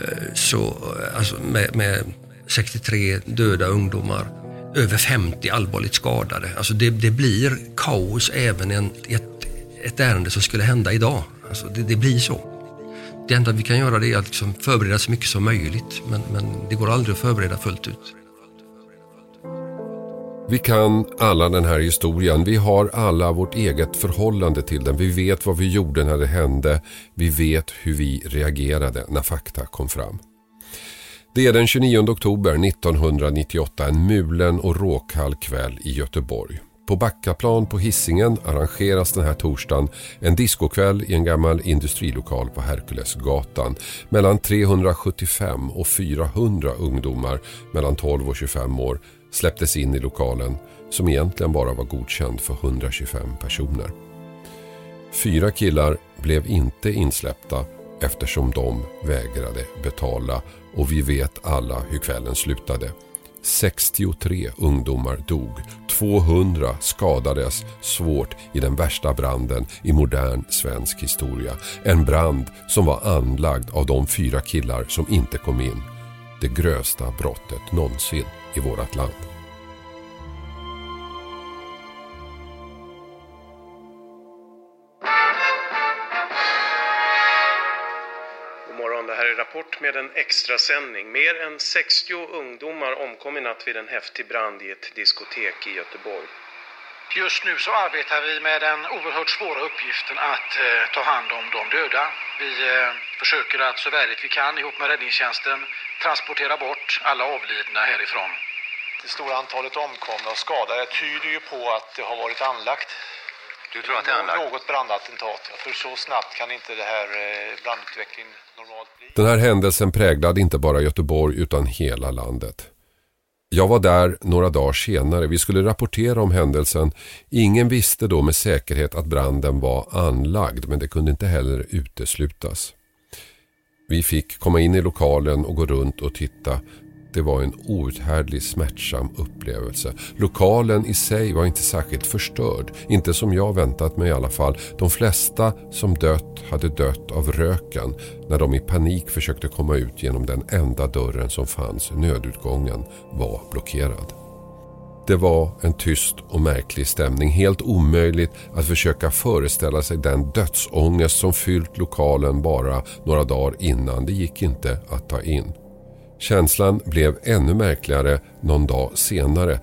Eh, så, eh, alltså med, med 63 döda ungdomar, över 50 allvarligt skadade. Alltså det, det blir kaos även en, ett, ett ärende som skulle hända idag. Alltså det, det blir så. Det enda vi kan göra det är att liksom förbereda så mycket som möjligt, men, men det går aldrig att förbereda fullt ut. Vi kan alla den här historien. Vi har alla vårt eget förhållande till den. Vi vet vad vi gjorde när det hände. Vi vet hur vi reagerade när fakta kom fram. Det är den 29 oktober 1998 en mulen och råkall kväll i Göteborg. På Backaplan på Hissingen arrangeras den här torsdagen en diskokväll i en gammal industrilokal på Herkulesgatan. Mellan 375 och 400 ungdomar mellan 12 och 25 år släpptes in i lokalen som egentligen bara var godkänd för 125 personer. Fyra killar blev inte insläppta eftersom de vägrade betala och vi vet alla hur kvällen slutade. 63 ungdomar dog, 200 skadades svårt i den värsta branden i modern svensk historia. En brand som var anlagd av de fyra killar som inte kom in. Det grövsta brottet någonsin i vårt land. Med en extrasändning. Mer än 60 ungdomar omkom i natt vid en häftig brand i ett diskotek i Göteborg. Just nu så arbetar vi med den oerhört svåra uppgiften att eh, ta hand om de döda. Vi eh, försöker att så värdigt vi kan ihop med räddningstjänsten transportera bort alla avlidna härifrån. Det stora antalet omkomna och skadade tyder ju på att det har varit anlagt. Du tror att det är anlagt? Något brandattentat. För så snabbt kan inte det här eh, brandutvecklingen. Den här händelsen präglade inte bara Göteborg utan hela landet. Jag var där några dagar senare. Vi skulle rapportera om händelsen. Ingen visste då med säkerhet att branden var anlagd men det kunde inte heller uteslutas. Vi fick komma in i lokalen och gå runt och titta. Det var en outhärdlig smärtsam upplevelse. Lokalen i sig var inte särskilt förstörd. Inte som jag väntat mig i alla fall. De flesta som dött hade dött av röken när de i panik försökte komma ut genom den enda dörren som fanns. Nödutgången var blockerad. Det var en tyst och märklig stämning. Helt omöjligt att försöka föreställa sig den dödsångest som fyllt lokalen bara några dagar innan. Det gick inte att ta in. Känslan blev ännu märkligare någon dag senare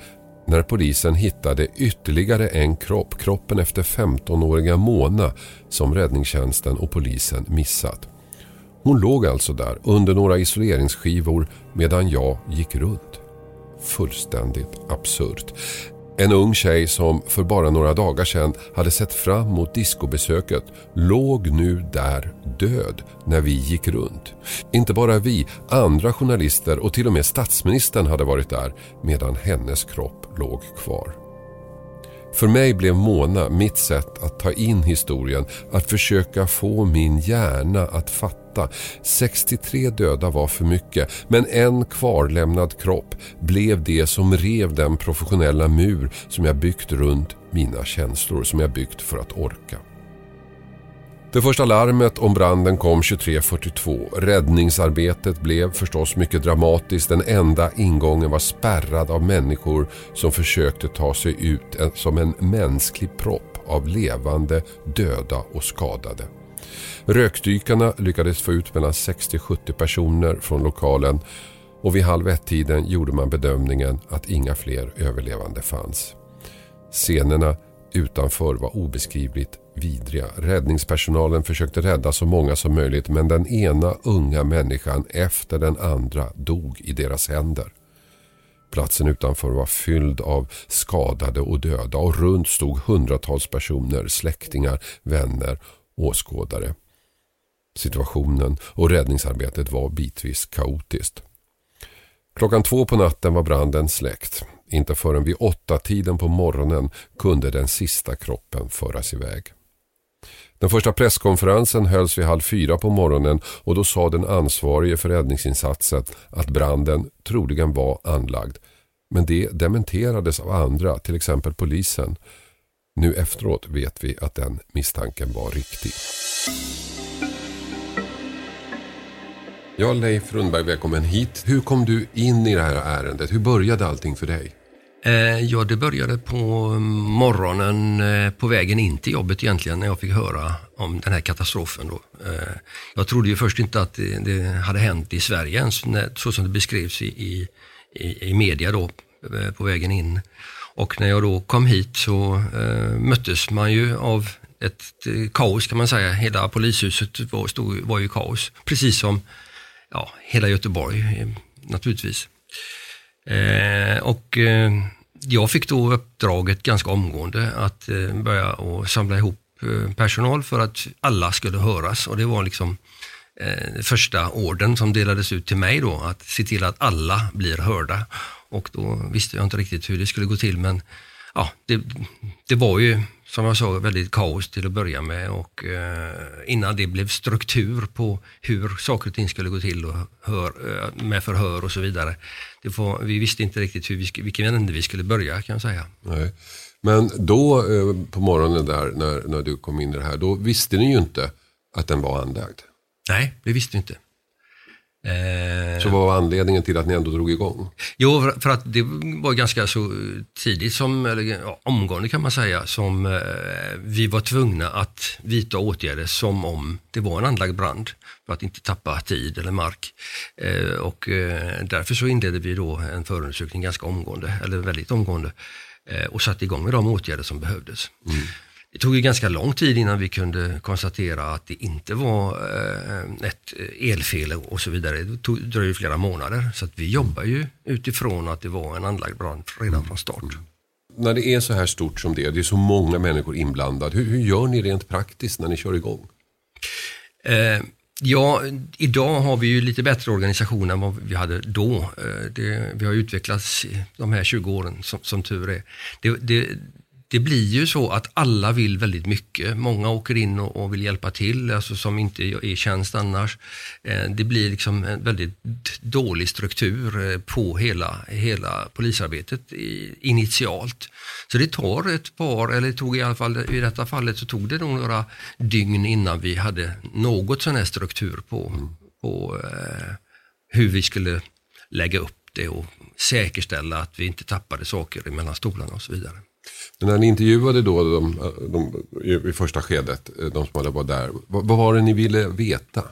när polisen hittade ytterligare en kropp, kroppen efter 15-åriga Mona som räddningstjänsten och polisen missat. Hon låg alltså där under några isoleringsskivor medan jag gick runt. Fullständigt absurt. En ung tjej som för bara några dagar sedan hade sett fram mot diskobesöket låg nu där död när vi gick runt. Inte bara vi, andra journalister och till och med statsministern hade varit där medan hennes kropp låg kvar. För mig blev Mona mitt sätt att ta in historien, att försöka få min hjärna att fatta. 63 döda var för mycket, men en kvarlämnad kropp blev det som rev den professionella mur som jag byggt runt mina känslor, som jag byggt för att orka. Det första larmet om branden kom 23.42. Räddningsarbetet blev förstås mycket dramatiskt. Den enda ingången var spärrad av människor som försökte ta sig ut eh, som en mänsklig propp av levande, döda och skadade. Rökdykarna lyckades få ut mellan 60-70 personer från lokalen och vid halv ett-tiden gjorde man bedömningen att inga fler överlevande fanns. Scenerna utanför var obeskrivligt vidriga. Räddningspersonalen försökte rädda så många som möjligt men den ena unga människan efter den andra dog i deras händer. Platsen utanför var fylld av skadade och döda och runt stod hundratals personer, släktingar, vänner, åskådare. Situationen och räddningsarbetet var bitvis kaotiskt. Klockan två på natten var branden släckt. Inte förrän vid åtta tiden på morgonen kunde den sista kroppen föras iväg. Den första presskonferensen hölls vid halv fyra på morgonen och då sa den ansvarige för räddningsinsatsen att branden troligen var anlagd. Men det dementerades av andra, till exempel polisen. Nu efteråt vet vi att den misstanken var riktig. Ja, Leif Rundberg, välkommen hit. Hur kom du in i det här ärendet? Hur började allting för dig? Eh, ja, det började på morgonen eh, på vägen in till jobbet egentligen när jag fick höra om den här katastrofen. Då. Eh, jag trodde ju först inte att det, det hade hänt i Sverige ens, så som det beskrevs i, i, i, media då, eh, på vägen in. Och när jag då kom hit så eh, möttes man ju av ett eh, kaos kan man säga. Hela polishuset var, stod, var ju kaos, precis som ja, hela Göteborg eh, naturligtvis. Eh, och eh, jag fick då uppdraget ganska omgående att eh, börja och samla ihop eh, personal för att alla skulle höras och det var liksom eh, första orden som delades ut till mig då, att se till att alla blir hörda. Och då visste jag inte riktigt hur det skulle gå till men ja, det, det var ju som jag sa väldigt kaos till att börja med och eh, innan det blev struktur på hur saker och ting skulle gå till och hör, eh, med förhör och så vidare. Var, vi visste inte riktigt hur vi, vilken ände vi skulle börja kan jag säga. Nej. Men då eh, på morgonen där när, när du kom in i det här, då visste ni ju inte att den var anlagd. Nej, det visste vi inte. Eh, Så vad var anledningen till att ni ändå drog igång? Jo, för- för att det var ganska så tidigt, som, eller omgående kan man säga, som eh, vi var tvungna att vidta åtgärder som om det var en anlagd brand för att inte tappa tid eller mark. Eh, och därför så inledde vi då en förundersökning ganska omgående, eller väldigt omgående, och satte igång med de åtgärder som behövdes. Det tog ju ganska lång tid innan vi kunde konstatera att det inte var eh, ett elfel och så vidare. Det tog, dröjde flera månader. Så att vi jobbar ju utifrån att det var en anlagd brand redan från start. När det är så här stort som det, det är så många människor inblandade. Hur, hur gör ni rent praktiskt när ni kör igång? Eh, ja, idag har vi ju lite bättre organisation än vad vi hade då. Eh, det, vi har utvecklats de här 20 åren som, som tur är. Det, det, det blir ju så att alla vill väldigt mycket. Många åker in och, och vill hjälpa till, alltså som inte är i tjänst annars. Eh, det blir liksom en väldigt dålig struktur eh, på hela, hela polisarbetet i, initialt. Så det tar ett par, eller tog i alla fall i detta fallet så tog det nog några dygn innan vi hade något sån här struktur på, på eh, hur vi skulle lägga upp det och säkerställa att vi inte tappade saker mellan stolarna och så vidare. Men när ni intervjuade då de, de, i- i första skedet, de som hade varit där, vad, vad var det ni ville veta?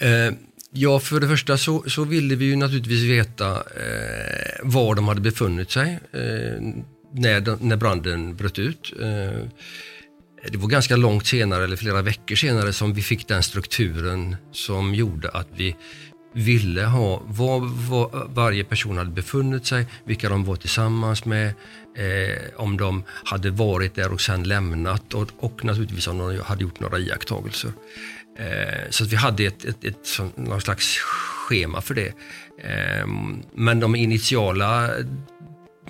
Eh, ja, för det första så, så ville vi ju naturligtvis veta eh, var de hade befunnit sig eh, när, de, när branden bröt ut. Eh, det var ganska långt senare, eller flera veckor senare, som vi fick den strukturen som gjorde att vi ville ha var, var varje person hade befunnit sig, vilka de var tillsammans med, eh, om de hade varit där och sen lämnat och, och naturligtvis om de hade gjort några iakttagelser. Eh, så att vi hade ett, ett, ett, någon slags schema för det. Eh, men de initiala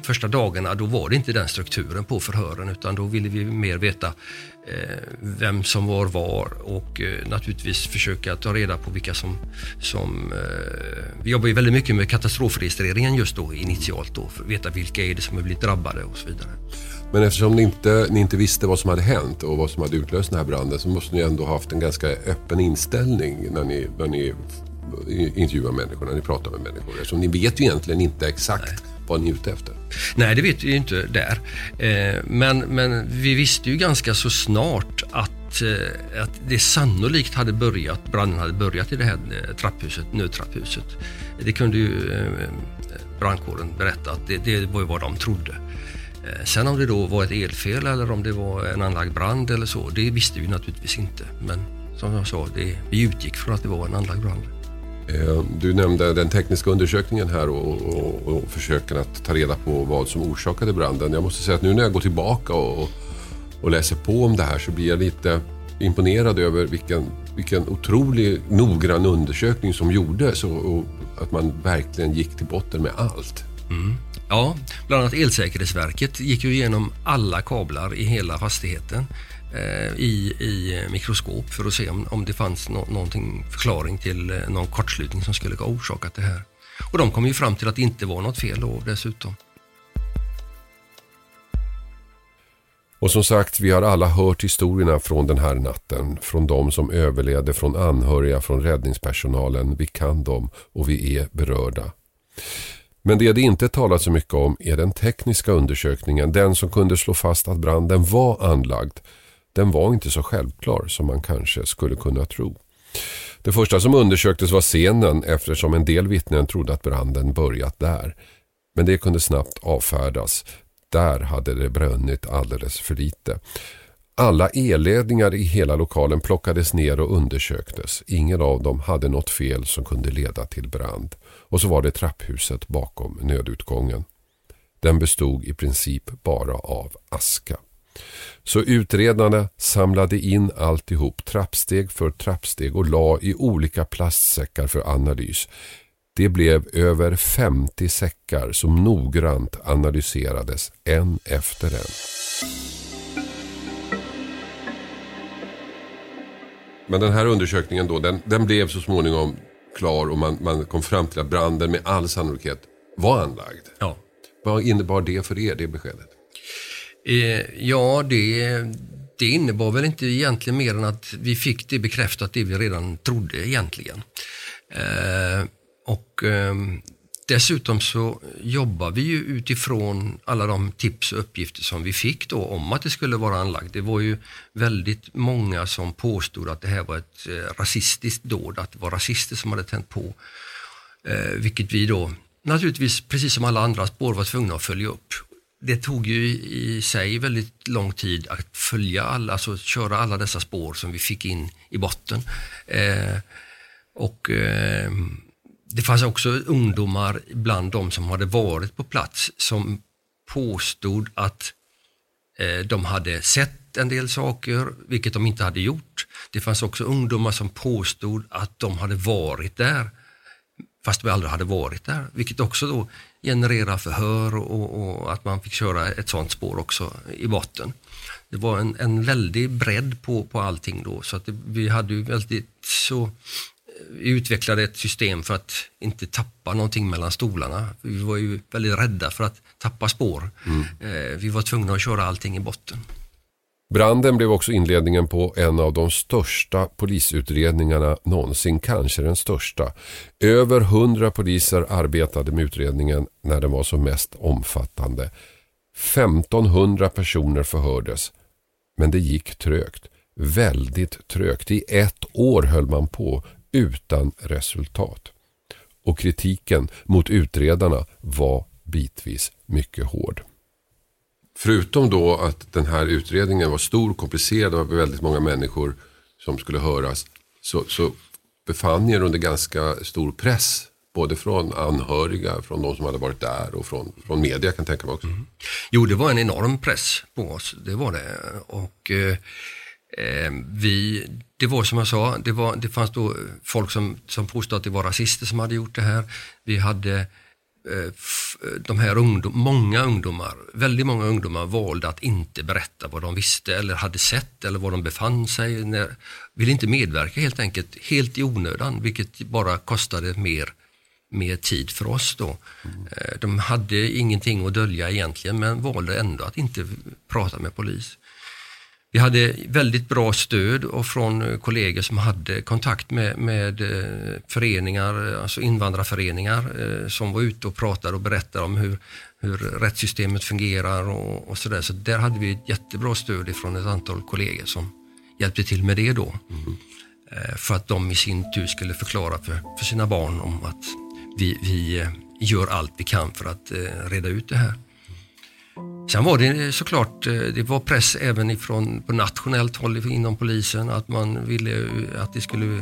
första dagarna, då var det inte den strukturen på förhören utan då ville vi mer veta eh, vem som var var och eh, naturligtvis försöka ta reda på vilka som... som eh, vi jobbar ju väldigt mycket med katastrofregistreringen just då initialt då för att veta vilka är det som har blivit drabbade och så vidare. Men eftersom ni inte, ni inte visste vad som hade hänt och vad som hade utlöst den här branden så måste ni ändå ha haft en ganska öppen inställning när ni, när ni intervjuar människor, när ni pratar med människor. Eftersom ni vet ju egentligen inte exakt vad ni är ute efter. Nej, det vet vi ju inte där. Eh, men, men vi visste ju ganska så snart att, eh, att det sannolikt hade börjat, branden hade börjat i det här eh, trapphuset, nödtrapphuset. Det kunde ju brandkåren berätta att det, det var ju vad de trodde. Sen om det då var ett elfel eller om det var en anlagd brand eller så, det visste vi naturligtvis inte. Men som jag sa, det, vi utgick från att det var en anlagd brand. Eh, du nämnde den tekniska undersökningen här och, och, och försöken att ta reda på vad som orsakade branden. Jag måste säga att nu när jag går tillbaka och, och läser på om det här så blir jag lite imponerad över vilken, vilken otrolig noggrann undersökning som gjordes och, och att man verkligen gick till botten med allt. Mm. Ja, bland annat Elsäkerhetsverket gick ju igenom alla kablar i hela fastigheten Eh, i, i mikroskop för att se om, om det fanns no någonting förklaring till eh, någon kortslutning som skulle ha orsakat det här. Och de kom ju fram till att det inte var något fel då dessutom. Och som sagt, vi har alla hört historierna från den här natten. Från de som överlevde, från anhöriga, från räddningspersonalen. Vi kan dem och vi är berörda. Men det det inte talat så mycket om är den tekniska undersökningen. Den som kunde slå fast att branden var anlagd. Den var inte så självklar som man kanske skulle kunna tro. Det första som undersöktes var scenen eftersom en del vittnen trodde att branden börjat där. Men det kunde snabbt avfärdas. Där hade det brunnit alldeles för lite. Alla elledningar i hela lokalen plockades ner och undersöktes. Ingen av dem hade något fel som kunde leda till brand. Och så var det trapphuset bakom nödutgången. Den bestod i princip bara av aska. Så utredarna samlade in alltihop trappsteg för trappsteg och la i olika plastsäckar för analys. Det blev över 50 säckar som noggrant analyserades en efter en. Men den här undersökningen då, den, den blev så småningom klar och man, man kom fram till att branden med all sannolikhet var anlagd. Ja. Vad innebar det för er, det beskedet? Eh, ja, det, det innebar väl inte egentligen mer än att vi fick det bekräftat det vi redan trodde egentligen. Eh, och eh, Dessutom så jobbar vi ju utifrån alla de tips och uppgifter som vi fick då om att det skulle vara anlagt. Det var ju väldigt många som påstod att det här var ett eh, rasistiskt dåd, att det var rasister som hade tänt på. Eh, vilket vi då naturligtvis, precis som alla andra spår, var tvungna att följa upp. Det tog ju i sig väldigt lång tid att följa alla, alltså köra alla dessa spår som vi fick in i botten. Eh, och eh, det fanns också ungdomar bland de som hade varit på plats som påstod att eh, de hade sett en del saker, vilket de inte hade gjort. Det fanns också ungdomar som påstod att de hade varit där, fast de aldrig hade varit där, vilket också då genererar förhör och, och att man fick köra ett sånt spår också i botten. Det var en, en väldig bredd på, på allting då, så att det, vi hade ju väldigt så vi utvecklade ett system för att inte tappa någonting mellan stolarna. Vi var ju väldigt rädda för att tappa spår. Eh, Vi var tvungna att köra allting i botten. Branden blev också inledningen på en av de största polisutredningarna någonsin, kanske den största. Över hundra poliser arbetade med utredningen när den var som mest omfattande. 1500 personer förhördes. Men det gick trögt. Väldigt trögt. I ett år höll man på utan resultat. Och kritiken mot utredarna var bitvis mycket hård. Förutom då att den här utredningen var stor, komplicerad och väldigt många människor som skulle höras så, så befann ni er under ganska stor press. Både från anhöriga, från de som hade varit där och från, från media kan jag tänka mig också. Mm. Jo, det var en enorm press på oss, det var det. Och eh, eh, vi, det var som jag sa, det, var, det fanns då folk som, som påstod att det var rasister som hade gjort det här. Vi hade de här ungdom, många ungdomar, väldigt många ungdomar valde att inte berätta vad de visste eller hade sett eller var de befann sig. När, ville inte medverka helt enkelt, helt i onödan, vilket bara kostade mer, mer tid för oss då. Eh, De hade ingenting att dölja egentligen men valde ändå att inte prata med polis. Vi hade väldigt bra stöd och från eh, kollegor som hade kontakt med, med eh, föreningar, eh, alltså invandrarföreningar som var ute och pratade och berättade om hur, hur rättssystemet fungerar och, och sådär. Så där hade vi ett jättebra stöd från ett antal kollegor som hjälpte till med det då. Eh, För att de i sin tur skulle förklara för, för sina barn om att vi, vi gör allt vi kan för att reda ut det här. Sen var det såklart, eh, det var press även ifrån, på nationellt håll inom polisen att man ville att det skulle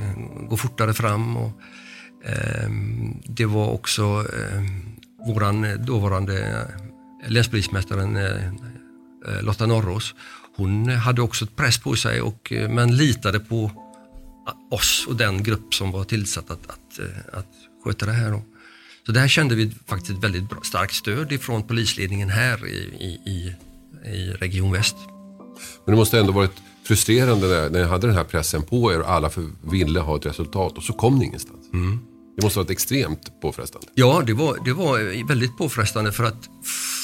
gå fortare fram. Och, eh, det var också ehm, eh, vår dåvarande länspolismästaren eh, eh Lotta Norros. hon hade också ett press på sig och, eh, men litade på oss och den grupp som var tillsatt att, att, att sköta det här. Då. Så där kände vi faktiskt ett väldigt bra, starkt stöd ifrån polisledningen här i, i, i, i Region Väst. Men det måste ändå varit frustrerande när, när jag hade den här pressen på er och alla ville ha ett resultat och så kom ni ingenstans. Mm. Det måste ha varit extremt påfrestande. Ja, det var, det var väldigt påfrestande för att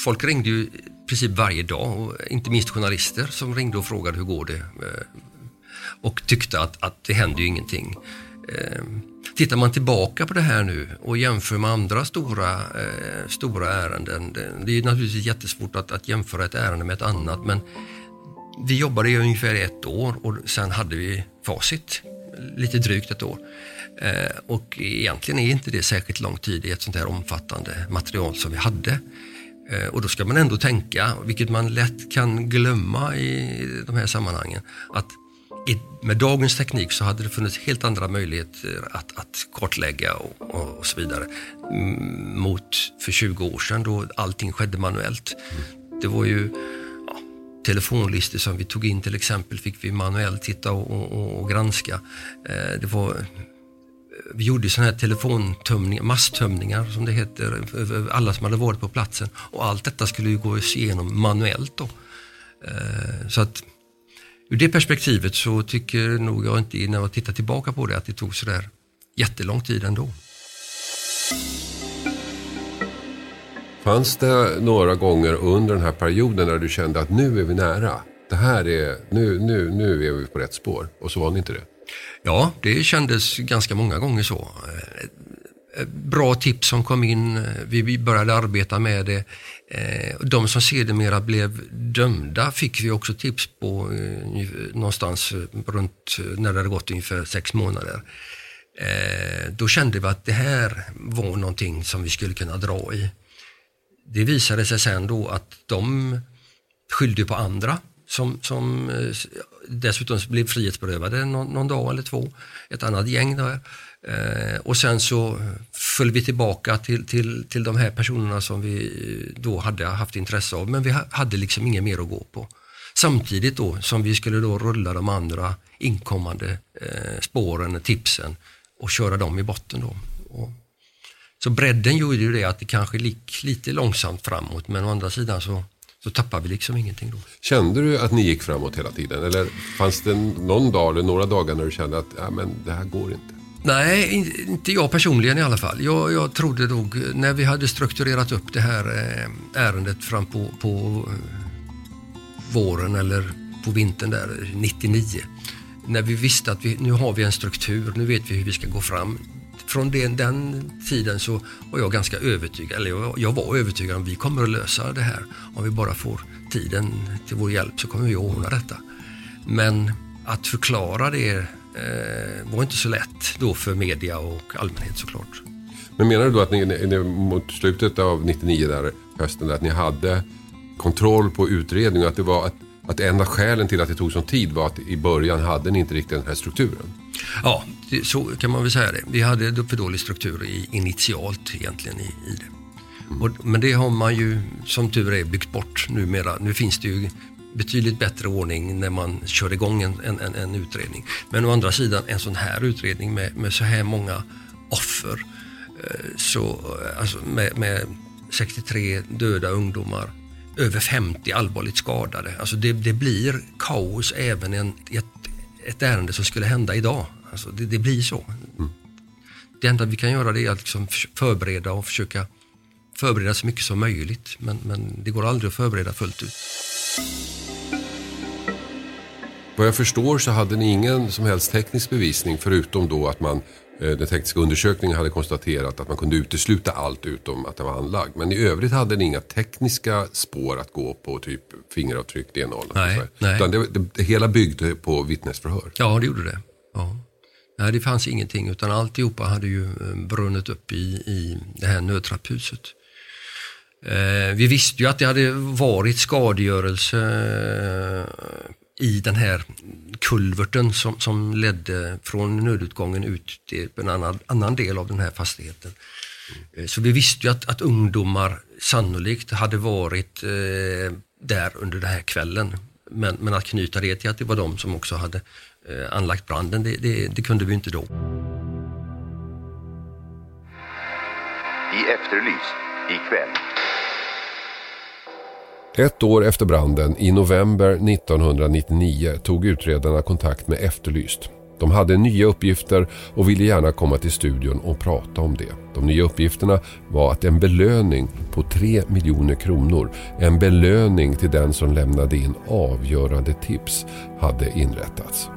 folk ringde ju i princip varje dag och inte minst journalister som ringde och frågade hur går det? Eh, och tyckte att, att det händer ju ingenting. Tittar man tillbaka på det här nu och jämför med andra stora, eh, stora ärenden, det, det är naturligtvis jättesvårt att, att jämföra ett ärende med ett annat men vi jobbade i ungefär ett år och sen hade vi facit, lite drygt ett år. Eh, och egentligen är inte det särskilt lång tid i ett sånt här omfattande material som vi hade. Eh, och då ska man ändå tänka, vilket man lätt kan glömma i de här sammanhangen, att med dagens teknik så hade det funnits helt andra möjligheter att, att kartlägga och, och, och, så vidare. Mot för 20 år sedan då allting skedde manuellt. Det var ju ja, telefonlistor som vi tog in till exempel fick vi manuellt titta och, och granska. Eh, det var vi gjorde sådana här telefontömningar, masstömningar som det heter, över alla som hade varit på platsen. Och allt detta skulle ju gås igenom manuellt då. Eh, så att ur det perspektivet så tycker nog jag inte, när jag tittar tillbaka på det, att det tog sådär jättelång tid ändå. Fanns det några gånger under den här perioden när du kände att nu är vi nära? Det här är, nu, nu, nu är vi på rätt spår. Och så var ni inte det? Ja, det kändes ganska många gånger så. Eh, bra tips som kom in, eh, vi började arbeta med det. Eh, de som sedermera blev dömda fick vi också tips på någonstans runt när det hade gått ungefär sex månader. Då kände vi att det här var någonting som vi skulle kunna dra i. Det visade sig sen då att de skyllde på andra som, som dessutom blev frihetsberövade någon, någon dag eller två. Ett annat gäng där. Eh, och sen så föll vi tillbaka till, till, till de här personerna som vi eh, då hade haft intresse av, men vi hade liksom inget mer att gå på. Samtidigt då som vi skulle då rulla de andra inkommande eh, spåren, tipsen och köra dem i botten då. Och, så bredden gjorde ju det att det kanske gick lite långsamt framåt, men å andra sidan så så tappar vi liksom ingenting då. Kände du att ni gick framåt hela tiden? Eller fanns det någon dag eller några dagar när du kände att ja, men det här går inte? Nej, inte jag personligen i alla fall. Jag, jag trodde nog, när vi hade strukturerat upp det här eh, ärendet fram på, på eh, våren eller på vintern där, 99. När vi visste att vi, nu har vi en struktur, nu vet vi hur vi ska gå fram från den, den tiden så var jag ganska övertygad, eller jag, jag var övertygad om att vi kommer att lösa det här. Om vi bara får tiden till vår hjälp så kommer vi att ordna detta. Men att förklara det eh, var inte så lätt då för media och allmänhet såklart. Men menar du då att ni, ni mot slutet av 99 där hösten att ni hade kontroll på utredningen att det var att, att enda skälen till att det tog sån tid var att i början hade ni inte riktigt den här strukturen? Ja, det, så kan man väl säga det. Vi hade för dålig struktur i, initialt egentligen i, i det. Mm. Och, men det har man ju som tur är byggt bort numera. Nu finns det ju betydligt bättre ordning när man kör igång en, en, en, utredning. Men å andra sidan en sån här utredning med, med så här många offer, eh, så, eh, alltså med, med 63 döda ungdomar, över 50 allvarligt skadade. Alltså det, det blir kaos även en, ett ett ärende som skulle hända idag. Alltså det, det blir så. Mm. Det enda vi kan göra det är att liksom förbereda och försöka förbereda så mycket som möjligt. Men, men det går aldrig att förbereda fullt ut. Vad jag förstår så hade ni ingen som helst teknisk bevisning förutom då att man eh, den tekniska undersökningen hade konstaterat att man kunde utesluta allt utom att det var anlagd. Men i övrigt hade ni inga tekniska spår att gå på, typ fingeravtryck, DNA nej, nej. Utan det, det, det, hela byggde på vittnesförhör. Ja, det gjorde det. Ja. Nej, det fanns ingenting utan alltihopa hade ju eh, brunnit upp i, i det här nödtrapphuset. Eh, vi visste ju att det hade varit skadegörelse eh, i den här kulverten som, som ledde från nödutgången ut till en annan, annan del av den här fastigheten. Mm. Så vi visste ju att, att ungdomar sannolikt hade varit eh, där under den här kvällen. Men, men att knyta det till att det var de som också hade eh, anlagt branden, det, det, det kunde vi inte då. I Efterlyst ikväll. Ett år efter branden i november 1999 tog utredarna kontakt med Efterlyst. De hade nya uppgifter och ville gärna komma till studion och prata om det. De nya uppgifterna var att en belöning på 3 miljoner kronor, en belöning till den som lämnade in avgörande tips, hade inrättats.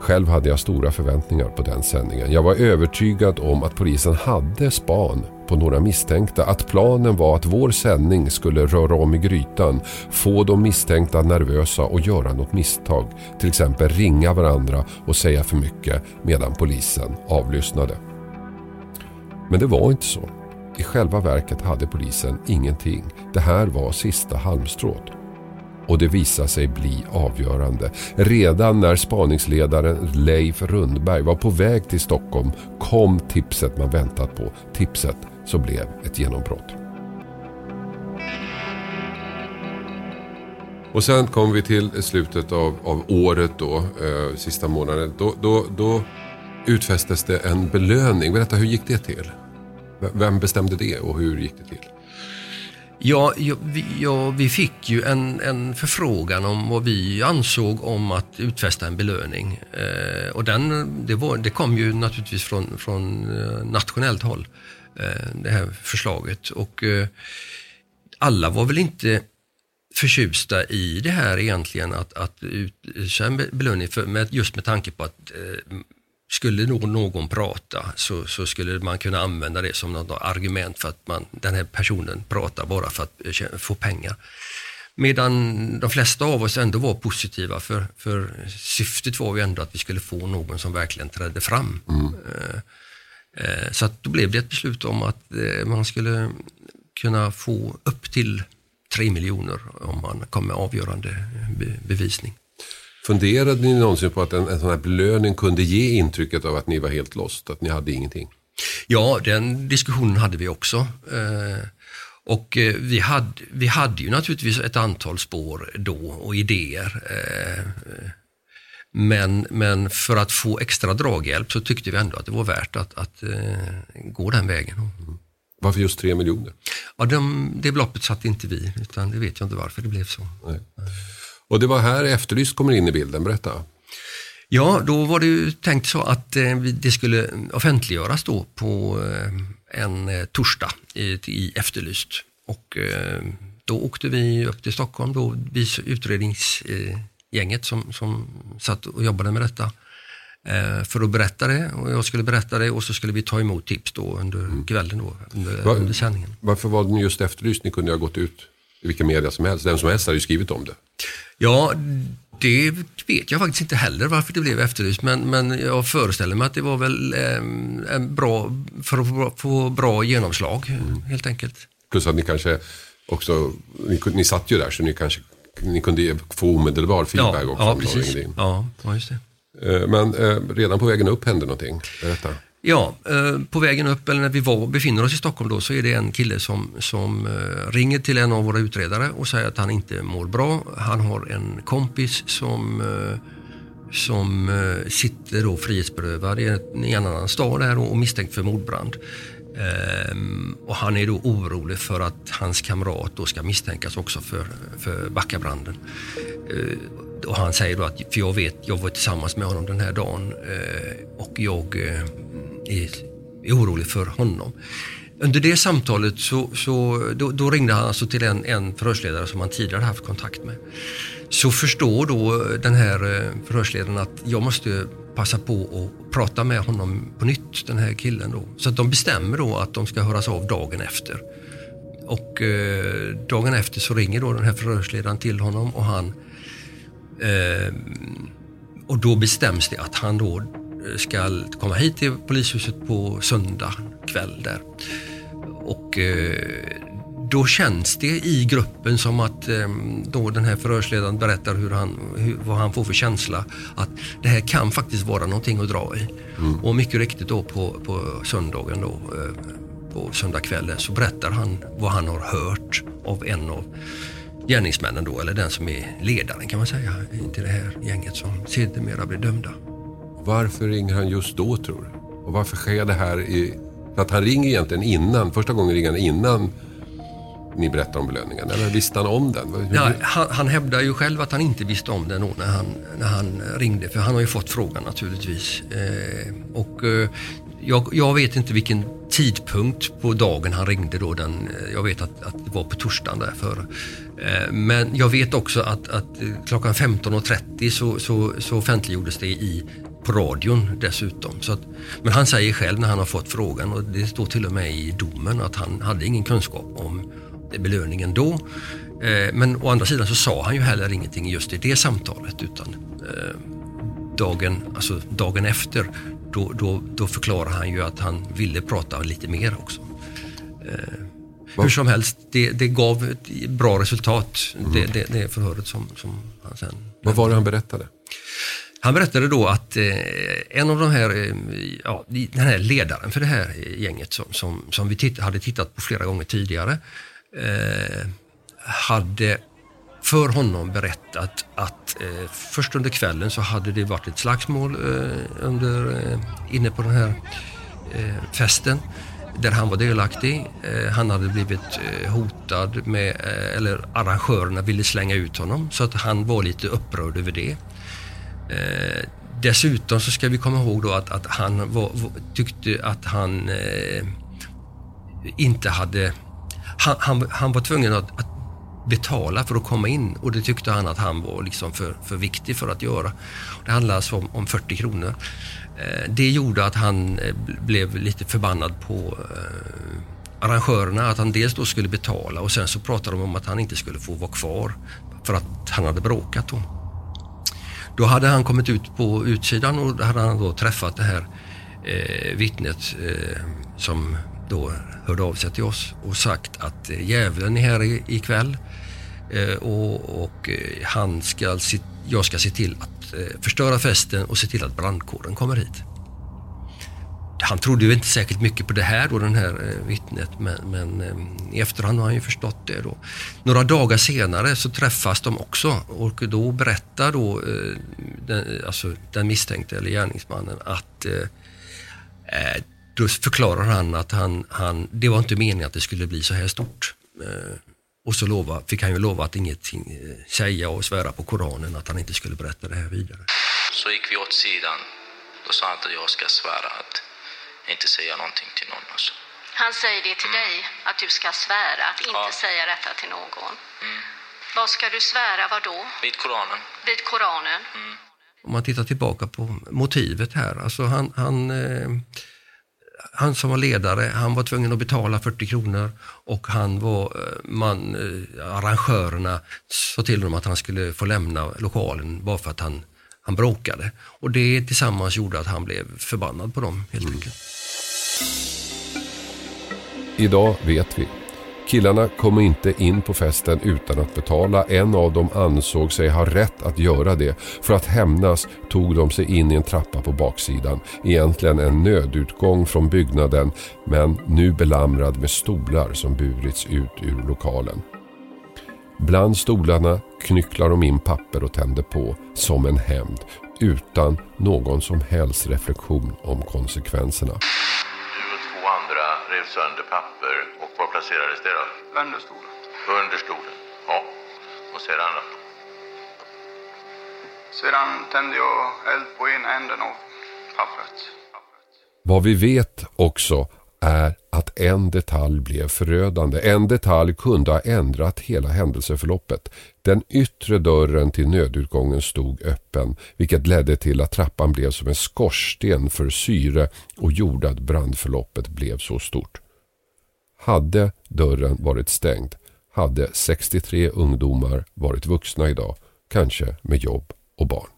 Själv hade jag stora förväntningar på den sändningen. Jag var övertygad om att polisen hade span på några misstänkta. Att planen var att vår sändning skulle röra om i grytan, få de misstänkta nervösa och göra något misstag. Till exempel ringa varandra och säga för mycket medan polisen avlyssnade. Men det var inte så. I själva verket hade polisen ingenting. Det här var sista halmstrået. Och det visade sig bli avgörande. Redan när spaningsledaren Leif Rundberg var på väg till Stockholm kom tipset man väntat på. Tipset som blev ett genombrott. Och sen kom vi till slutet av, av året då, eh, sista månaden. Då, då, då utfästes det en belöning. Berätta, hur gick det till? Vem bestämde det och hur gick det till? Ja, ja, vi, ja, vi fick ju en, en förfrågan om vad vi ansåg om att utfästa en belöning. Eh, och den, det, var, det kom ju naturligtvis från, från eh, nationellt håll, eh, det här förslaget. Och eh, alla var väl inte förtjusta i det här egentligen, att, att utse en be- belöning, för, med, just med tanke på att eh, skulle någon, någon prata så, så skulle man kunna använda det som något argument för att man, den här personen pratar bara för att eh, få pengar. Medan de flesta av oss ändå var positiva för, för syftet var ju ändå att vi skulle få någon som verkligen trädde fram. Eh, eh, Så att då blev det ett beslut om att eh, man skulle kunna få upp till 3 miljoner om man kom med avgörande be- bevisning. Funderade ni någonsin på att en, en sån här belöning kunde ge intrycket av att ni var helt lost, att ni hade ingenting? Ja, den diskussionen hade vi också. Eh, Och eh, vi hade, vi hade ju naturligtvis ett antal spår då och idéer. Men, men för att få extra draghjälp så tyckte vi ändå att det var värt att, att eh, gå den vägen. Varför just tre miljoner? Ja, de, det beloppet satte inte vi, utan det vet jag inte varför det blev så. Nej. Och det var här Efterlyst kommer in i bilden, berätta. Ja, då var det ju tänkt så att eh, det skulle offentliggöras då på eh, en eh, torsdag i, i Efterlyst. Och då åkte vi upp till Stockholm, då, vi utredningsgänget som, som satt och jobbade med detta. Eh, för att berätta det och jag skulle berätta det och så skulle vi ta emot tips då under kvällen då, under, Va- under sändningen. Varför var den just Efterlyst? Ni kunde ju ha gått ut i vilka media som helst. Vem som helst hade ju skrivit om det. Ja, det vet jag faktiskt inte heller varför det blev efterlyst, men, men jag föreställer mig att det var väl eh, en bra, för att få- bra genomslag helt enkelt. Plus att ni kanske också, ni, ni satt ju där så ni kanske ni kunde få omedelbar feedback också. ja om de precis. Ja, ja, just det. Eh, Men eh, redan på vägen upp hände någonting. Berätta. Ja, eh, på vägen upp, eller när vi var, befinner oss i Stockholm då, så är det en kille som, som ringer till en av våra utredare och säger att han inte mår bra. Han har en kompis som, som sitter då frihetsberövad i en, i en annan stad där och misstänkt för mordbrand. Ehm, och han är då orolig för att hans kamrat då ska misstänkas också för, för Backabranden. Ehm, och han säger då att, för jag vet, jag var tillsammans med honom den här dagen ehm, och jag eh, är, är orolig för honom. Under det samtalet så, så då, då ringde han alltså till en, en förhörsledare som han tidigare haft kontakt med. Så förstår då den här eh, förhörsledaren att jag måste passa på att prata med honom på nytt, den här killen då. Så att de bestämmer då att de ska höras av dagen efter. Och eh, dagen efter så ringer då den här förhörsledaren till honom och han eh, och då bestäms det att han då eh, ska komma hit till polishuset på söndag kväll där. Och eh, då känns det i gruppen som att eh, då den här förhörsledaren berättar hur han, hur, vad han får för känsla. Att det här kan faktiskt vara någonting att dra i. Och mycket riktigt då på, på söndagen då, eh, på söndagskvällen så berättar han vad han har hört av en av gärningsmännen då, eller den som är ledaren kan man säga till det här gänget som sedermera blir dömda. Varför ringer han just då tror du? Och varför sker det här i... För att han ringer egentligen innan, första gången ringer han innan ni berättar om belöningen? Eller visste han om den? Hur- Ja, han, han hävdar ju själv att han inte visste om den då när han, när han ringde, för han har ju fått frågan naturligtvis. Eh, och eh, jag, jag vet inte vilken tidpunkt på dagen han ringde då. Den, eh, jag vet att, att det var på torsdagen därför. Eh, men jag vet också att, att klockan 15.30 så, så, så offentliggjordes det i på radion dessutom. Så att, men han säger själv när han har fått frågan och det står till och med i domen att han hade ingen kunskap om belöningen då. Eh, Men å andra sidan så sa han ju heller ingenting just i det samtalet utan eh, dagen, alltså dagen efter då, då, då förklarar han ju att han ville prata lite mer också. Eh, hur som helst, det, det gav ett bra resultat, det, det, det förhöret som, som han sen... Vad var det han berättade? Han berättade då att eh, en av de här, eh, ja, den här ledaren för det här gänget som, som, som vi titt, hade tittat på flera gånger tidigare eh, hade för honom berättat att eh, först under kvällen så hade det varit ett slagsmål eh, under, eh, inne på den här eh, festen där han var delaktig. Eh, han hade blivit eh, hotad med, eh, eller arrangörerna ville slänga ut honom så att han var lite upprörd över det. Eh, dessutom så ska vi komma ihåg då att, att han var, tyckte att han eh, inte hade... Han, han, han var tvungen att, att betala för att komma in och det tyckte han att han var liksom för, för viktig för att göra. Det handlade alltså om, om 40 kronor. Eh, det gjorde att han eh, blev lite förbannad på eh, arrangörerna att han dels då skulle betala och sen så pratade de om att han inte skulle få vara kvar för att han hade bråkat då. Då hade han kommit ut på utsidan och då hade han då träffat det här eh, vittnet eh, som då hörde av sig till oss och sagt att eh, djävulen är här ikväll eh, och, och eh, han ska, jag ska se till att förstöra festen och se till att brandkåren kommer hit. Han trodde ju inte säkert mycket på det här då, den här vittnet, men, men i efterhand har han ju förstått det då. Några dagar senare så träffas de också och då berättar då den, alltså den misstänkte eller gärningsmannen att eh, då förklarar han att han, han, det var inte meningen att det skulle bli så här stort. Eh, och så lova, fick han ju lova att ingenting eh, säga och svära på Koranen att han inte skulle berätta det här vidare. Så gick vi åt sidan. Då sa han att jag ska svära att inte säga någonting till någon. Alltså. Han säger det till dig, att du ska svära att inte Ja. säga detta till någon. Vad ska du svära, vad då? Vid Koranen. Vid Koranen? Om man tittar tillbaka på motivet här, alltså han, han, eh, han som var ledare, han var tvungen att betala 40 kronor och han var, eh, man, eh, arrangörerna sa till honom att han skulle få lämna lokalen bara för att han, han bråkade. Och det tillsammans gjorde att han blev förbannad på dem helt enkelt. Idag vet vi. Killarna kom inte in på festen utan att betala. En av dem ansåg sig ha rätt att göra det. För att hämnas tog de sig in i en trappa på baksidan. Egentligen en nödutgång från byggnaden men nu belamrad med stolar som burits ut ur lokalen. Bland stolarna knycklar de in papper och tänder på som en hämnd utan någon som helst reflektion om konsekvenserna rev sönder papper och var placerades det då? Under stolen. Under stolen. Ja. Och sedan då? Sedan tände jag eld på ena änden av pappret. Vad vi vet också är att en detalj blev förödande. En detalj kunde ha ändrat hela händelseförloppet. Den yttre dörren till nödutgången stod öppen vilket ledde till att trappan blev som en skorsten för syre och gjorde att brandförloppet blev så stort. Hade dörren varit stängd hade 63 ungdomar varit vuxna idag, kanske med jobb och barn.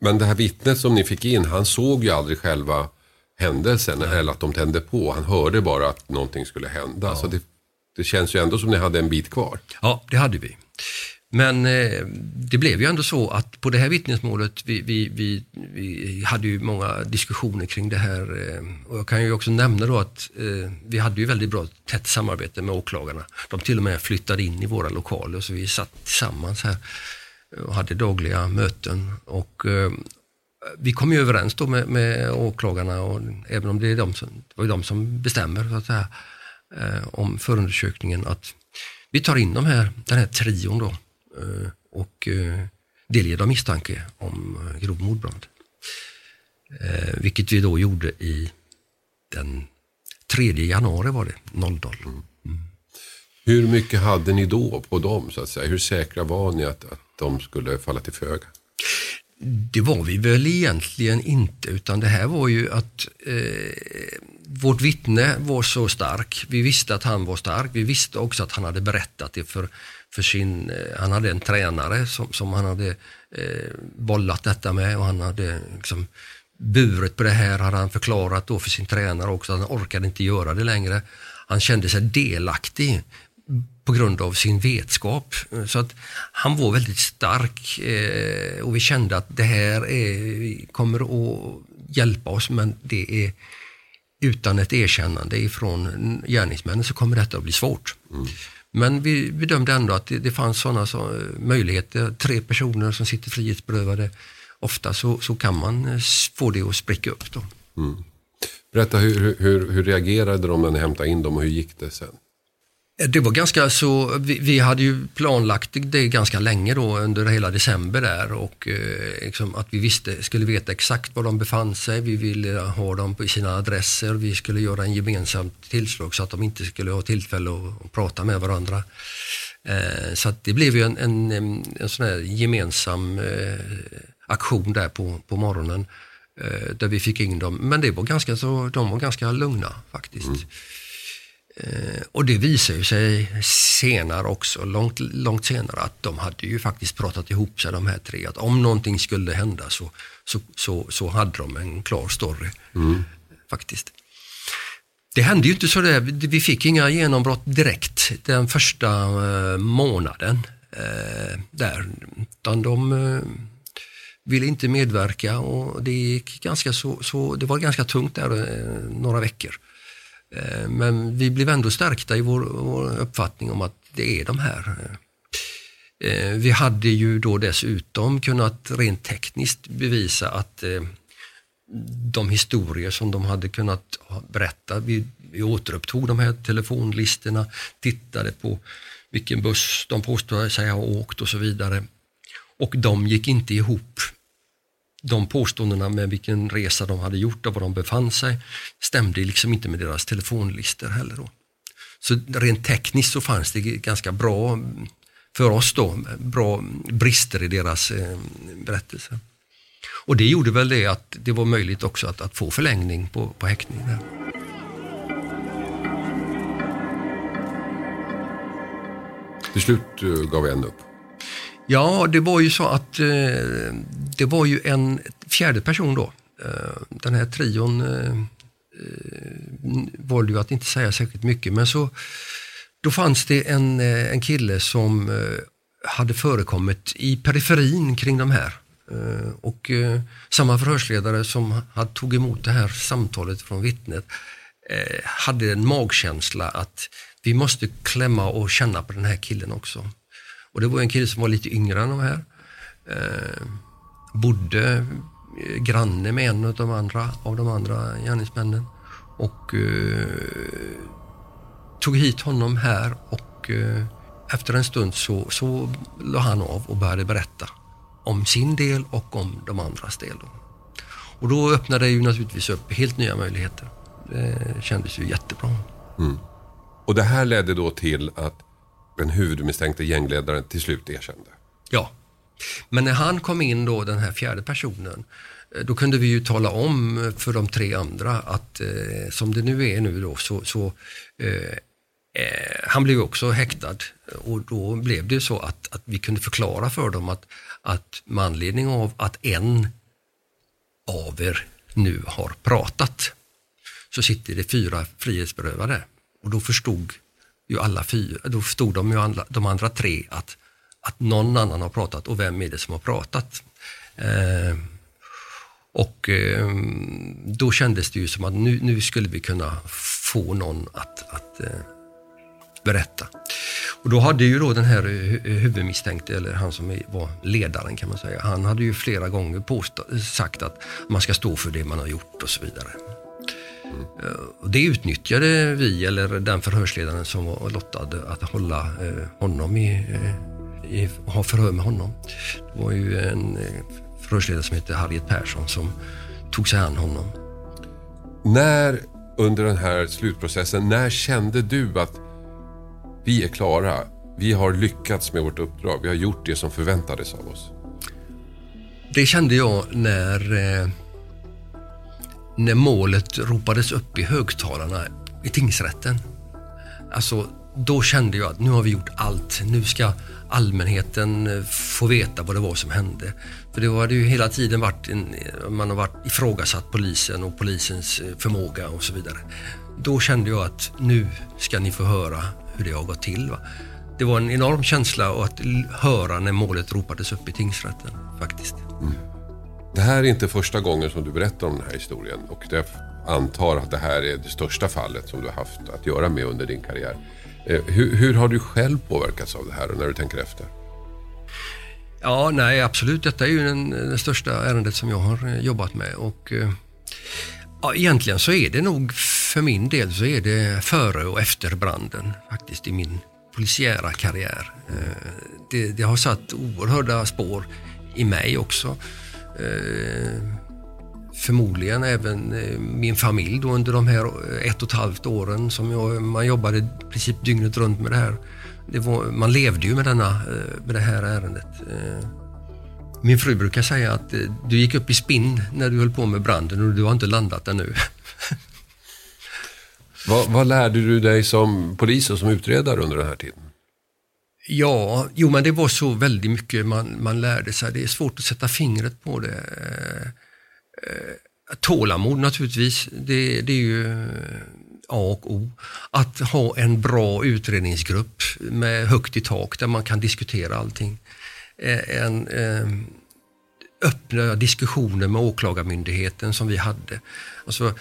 Men det här vittnet som ni fick in, han såg ju aldrig själva händelsen eller att de tände på. Han hörde bara att någonting skulle hända. Så det, det känns ju ändå som ni hade en bit kvar. Ja, det hade vi. Men eh, det blev ju ändå så att på det här vittnesmålet, vi, vi, vi, vi hade ju många diskussioner kring det här. Eh, och jag kan ju också nämna då att eh, vi hade ju väldigt bra tätt samarbete med åklagarna. De till och med flyttade in i våra lokaler så vi satt tillsammans här och hade dagliga möten. Och eh, vi kom ju överens då med, med åklagarna, och även om det, är de som, det var de som bestämmer så att säga, eh, om förundersökningen, att vi tar in de här, den här trion då eh, och eh, delger dem misstanke om eh, grov mordbrand. Eh, vilket vi då gjorde i den 3 januari var det, 00. Mm. Hur mycket hade ni då på dem så att säga? Hur säkra var ni att, att de skulle falla till föga? Det var vi väl egentligen inte, utan det här var ju att eh, vårt vittne var så stark. Vi visste att han var stark. Vi visste också att han hade berättat det för, för sin, eh, han hade en tränare som, som han hade eh, bollat detta med och han hade liksom buret på det här hade han förklarat då för sin tränare också. Han orkade inte göra det längre. Han kände sig delaktig på grund av sin vetskap. Så att han var väldigt stark eh, och vi kände att det här är, kommer att hjälpa oss men det är utan ett erkännande ifrån gärningsmännen så kommer detta att bli svårt. Mm. Men vi bedömde ändå att det, det fanns sådana så, möjligheter. Tre personer som sitter frihetsberövade. Ofta så, så kan man eh, få det att spricka upp. Då. Mm. Berätta, hur, hur, hur reagerade de när ni hämtade in dem och hur gick det sen? Eh, det var ganska så, vi, vi, hade ju planlagt det ganska länge då under hela december där och eh, liksom att vi visste, skulle veta exakt var de befann sig. Vi ville ha dem på sina adresser. Vi skulle göra en gemensam tillslag så att de inte skulle ha tillfälle att, att prata med varandra. Eh, så att det blev ju en, en, en sån här gemensam eh, aktion där på, på morgonen eh, där vi fick in dem. Men det var ganska så, de var ganska lugna faktiskt. Mm. Eh, och det visar ju sig senare också, långt, långt senare, att de hade ju faktiskt pratat ihop sig de här tre. Att om någonting skulle hända så, så, så, så hade de en klar story. Mm. Faktiskt. Det hände ju inte så där, vi fick inga genombrott direkt den första eh, månaden. Eh, där, utan de ville inte medverka och det gick ganska så, så det var ganska tungt där några veckor. Eh, men vi blev ändå stärkta i vår, vår uppfattning om att det är de här. Eh, vi hade ju då dessutom kunnat rent tekniskt bevisa att eh, de historier som de hade kunnat berätta, vi, vi återupptog de här telefonlistorna, tittade på vilken buss de påstår sig ha åkt och så vidare. Och de gick inte ihop de påståendena med vilken resa de hade gjort och var de befann sig stämde liksom inte med deras telefonlistor heller. Då. Så rent tekniskt så fanns det ganska bra, för oss då, bra brister i deras eh, berättelse. Och det gjorde väl det att det var möjligt också att, att få förlängning på, på häktningen. Till slut eh, gav en upp. Ja, det var ju så att eh, det var ju en fjärde person då. Eh, den här trion eh, eh, valde ju att inte säga särskilt mycket men så då fanns det en, eh, en kille som eh, hade förekommit i periferin kring de här. Eh, och eh, samma förhörsledare som hade tog emot det här samtalet från vittnet eh, hade en magkänsla att vi måste klämma och känna på den här killen också. Och det var en kille som var lite yngre än de här. Eh, bodde eh, granne med en av de andra, av de andra gärningsmännen. Och eh, tog hit honom här och eh, efter en stund så, så la han av och började berätta om sin del och om de andras del. Då. Och då öppnade det ju naturligtvis upp helt nya möjligheter. Det kändes ju jättebra. Mm. Och det här ledde då till att den huvudmisstänkte gängledaren till slut erkände. Ja, men när han kom in då, den här fjärde personen, eh, då kunde vi ju tala om eh, för de tre andra att eh, som det nu är nu då så, så eh, eh han blev också häktad. Och då blev det så att, att vi kunde förklara för dem att, att med anledning av att en av er nu har pratat så sitter det fyra frihetsberövade. Och då förstod ju alla fyra, då förstod de ju alla, de andra tre att, att någon annan har pratat och vem är det som har pratat. Eh, och eh, då kändes det ju som att nu, nu skulle vi kunna få någon att, att eh, berätta. Och då hade ju då den här huvudmisstänkte, eller han som var ledaren kan man säga, han hade ju flera gånger påstå, sagt att man ska stå för det man har gjort och så vidare. Och det utnyttjade vi, eller den förhörsledaren som var lottad, att hålla eh, honom i, eh, i, ha förhör med honom. Det var ju en förhörsledare som hette Harriet Persson som tog sig an honom. När under den här slutprocessen, när kände du att vi är klara. Vi har lyckats med vårt uppdrag. Vi har gjort det som förväntades av oss. Det kände jag när, eh, när målet ropades upp i högtalarna i tingsrätten. Alltså, då kände jag att nu har vi gjort allt. Nu ska allmänheten eh, få veta vad det var som hände. För det hade ju hela tiden varit en, man har varit ifrågasatt polisen och polisens eh, förmåga och så vidare. Då kände jag att nu ska ni få höra hur det har gått till. Va? Det var en enorm känsla att höra när målet ropades upp i tingsrätten faktiskt. Mm. Det här är inte första gången som du berättar om den här historien och jag antar att det här är det största fallet som du har haft att göra med under din karriär. Eh, hur, hur har du själv påverkats av det här när du tänker efter? Ja, nej absolut. Detta är ju den, det största ärendet som jag har eh, jobbat med och eh, ja, egentligen så är det nog för min del så är det före och efter branden faktiskt i min polisiära karriär. Det, det har satt oerhörda spår i mig också. Eh, förmodligen även eh, min familj då under de här ett och ett halvt åren som jag, man jobbade i princip dygnet runt med det här. Det var, man levde ju med, denna, eh, med det här ärendet. Eh, min fru brukar säga att du gick upp i spinn när du höll på med branden och du har inte landat ännu. Vad, vad lärde du dig som polis och som utredare under den här tiden? Ja, jo men det var så väldigt mycket man, man lärde sig. Det är svårt att sätta fingret på det. Eh, eh, tålamod naturligtvis, det, det är ju eh, A och O. Att ha en bra utredningsgrupp med högt i tak där man kan diskutera allting. En, öppna diskussioner med åklagarmyndigheten som vi hade. Alltså,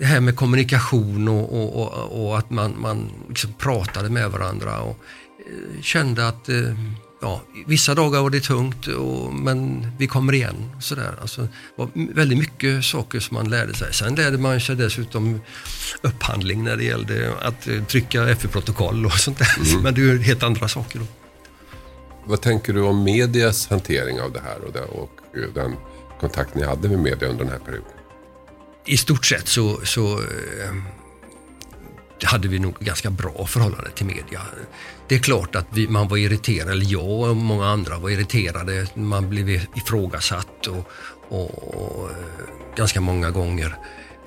det här med kommunikation och, och, och, och att man, man liksom pratade med varandra och eh, kände att eh, ja, vissa dagar var det tungt och, men vi kommer igen. Sådär. Alltså, det var väldigt mycket saker som man lärde sig. Sen lärde man sig dessutom upphandling när det gällde att eh, trycka FU-protokoll och sånt där. Mm. Men det är helt andra saker då. Vad tänker du om medias hantering av det här och, det, och den kontakt ni hade med media under den här perioden? I stort sett så, så eh, hade vi nog ganska bra förhållande till media. Det är klart att vi, man var irriterad, eller jag och många andra var irriterade. Man blev ifrågasatt och, och, och ganska många gånger.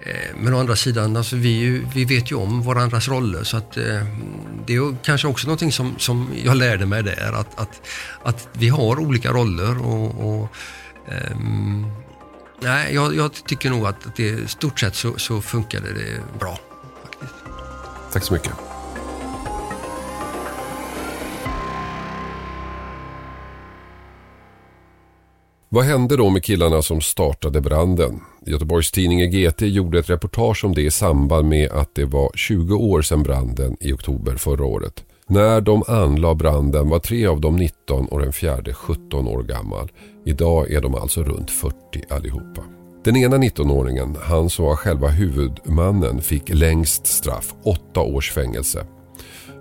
Eh, men å andra sidan, alltså vi, vi vet ju om varandras roller så att ehm, det är kanske också någonting som, som jag lärde mig där. Att, att, att vi har olika roller och, och eh, Nej, jag, jag, tycker nog att det i stort sett så, så funkade det bra. Faktiskt. Tack så mycket. Vad hände då med killarna som startade branden? Göteborgs tidningen GT gjorde ett reportage om det i samband med att det var 20 år sedan branden i oktober förra året. När de anlade branden var tre av dem 19 och den fjärde 17 år gammal. Idag är de alltså runt 40 allihopa. Den ena 19-åringen, han som var själva huvudmannen, fick längst straff, åtta års fängelse.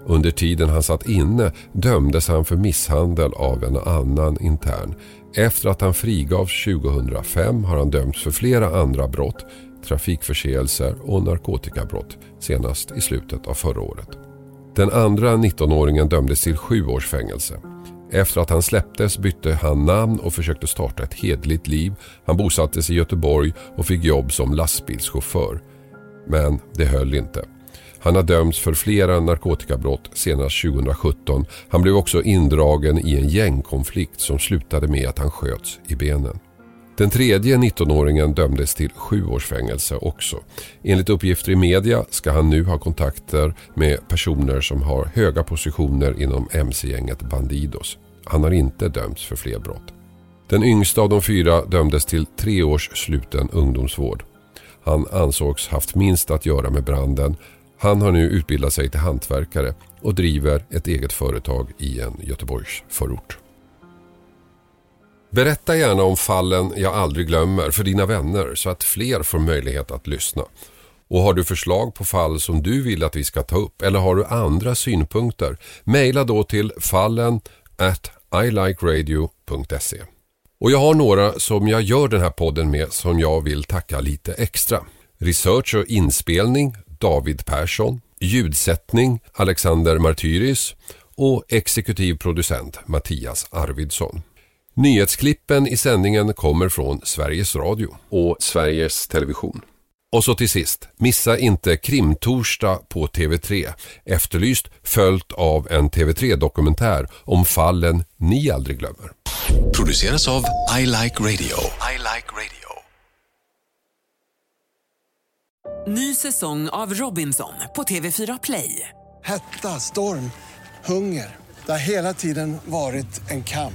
Under tiden han satt inne dömdes han för misshandel av en annan intern. Efter att han frigavs 2005 har han dömts för flera andra brott, trafikförseelser och narkotikabrott, senast i slutet av förra året. Den andra 19-åringen dömdes till sju års fängelse. Efter att han släpptes bytte han namn och försökte starta ett hedligt liv. Han bosattes i Göteborg och fick jobb som lastbilschaufför. Men det höll inte. Han har dömts för flera narkotikabrott senast 2017. Han blev också indragen i en gängkonflikt som slutade med att han sköts i benen. Den tredje 19-åringen dömdes till sju års fängelse också. Enligt uppgifter i media ska han nu ha kontakter med personer som har höga positioner inom mc-gänget Bandidos. Han har inte dömts för fler brott. Den yngsta av de fyra dömdes till tre års sluten ungdomsvård. Han ansågs haft minst att göra med branden. Han har nu utbildat sig till hantverkare och driver ett eget företag i en Göteborgs förort. Berätta gärna om fallen jag aldrig glömmer för dina vänner så att fler får möjlighet att lyssna. Och har du förslag på fall som du vill att vi ska ta upp eller har du andra synpunkter, mejla då till fallen at ilikeradio.se. Och jag har några som jag gör den här podden med som jag vill tacka lite extra. Research och inspelning David Persson, ljudsättning Alexander Martyris och exekutiv producent Mattias Arvidsson. Nyhetsklippen i sändningen kommer från Sveriges Radio och Sveriges Television. Och så till sist, missa inte Krimtorsdag på TV3. Efterlyst följt av en TV3-dokumentär om fallen ni aldrig glömmer. Produceras av I Like Radio. I like radio. Ny säsong av Robinson på TV4 Play. Hetta, storm, hunger. Det har hela tiden varit en kamp.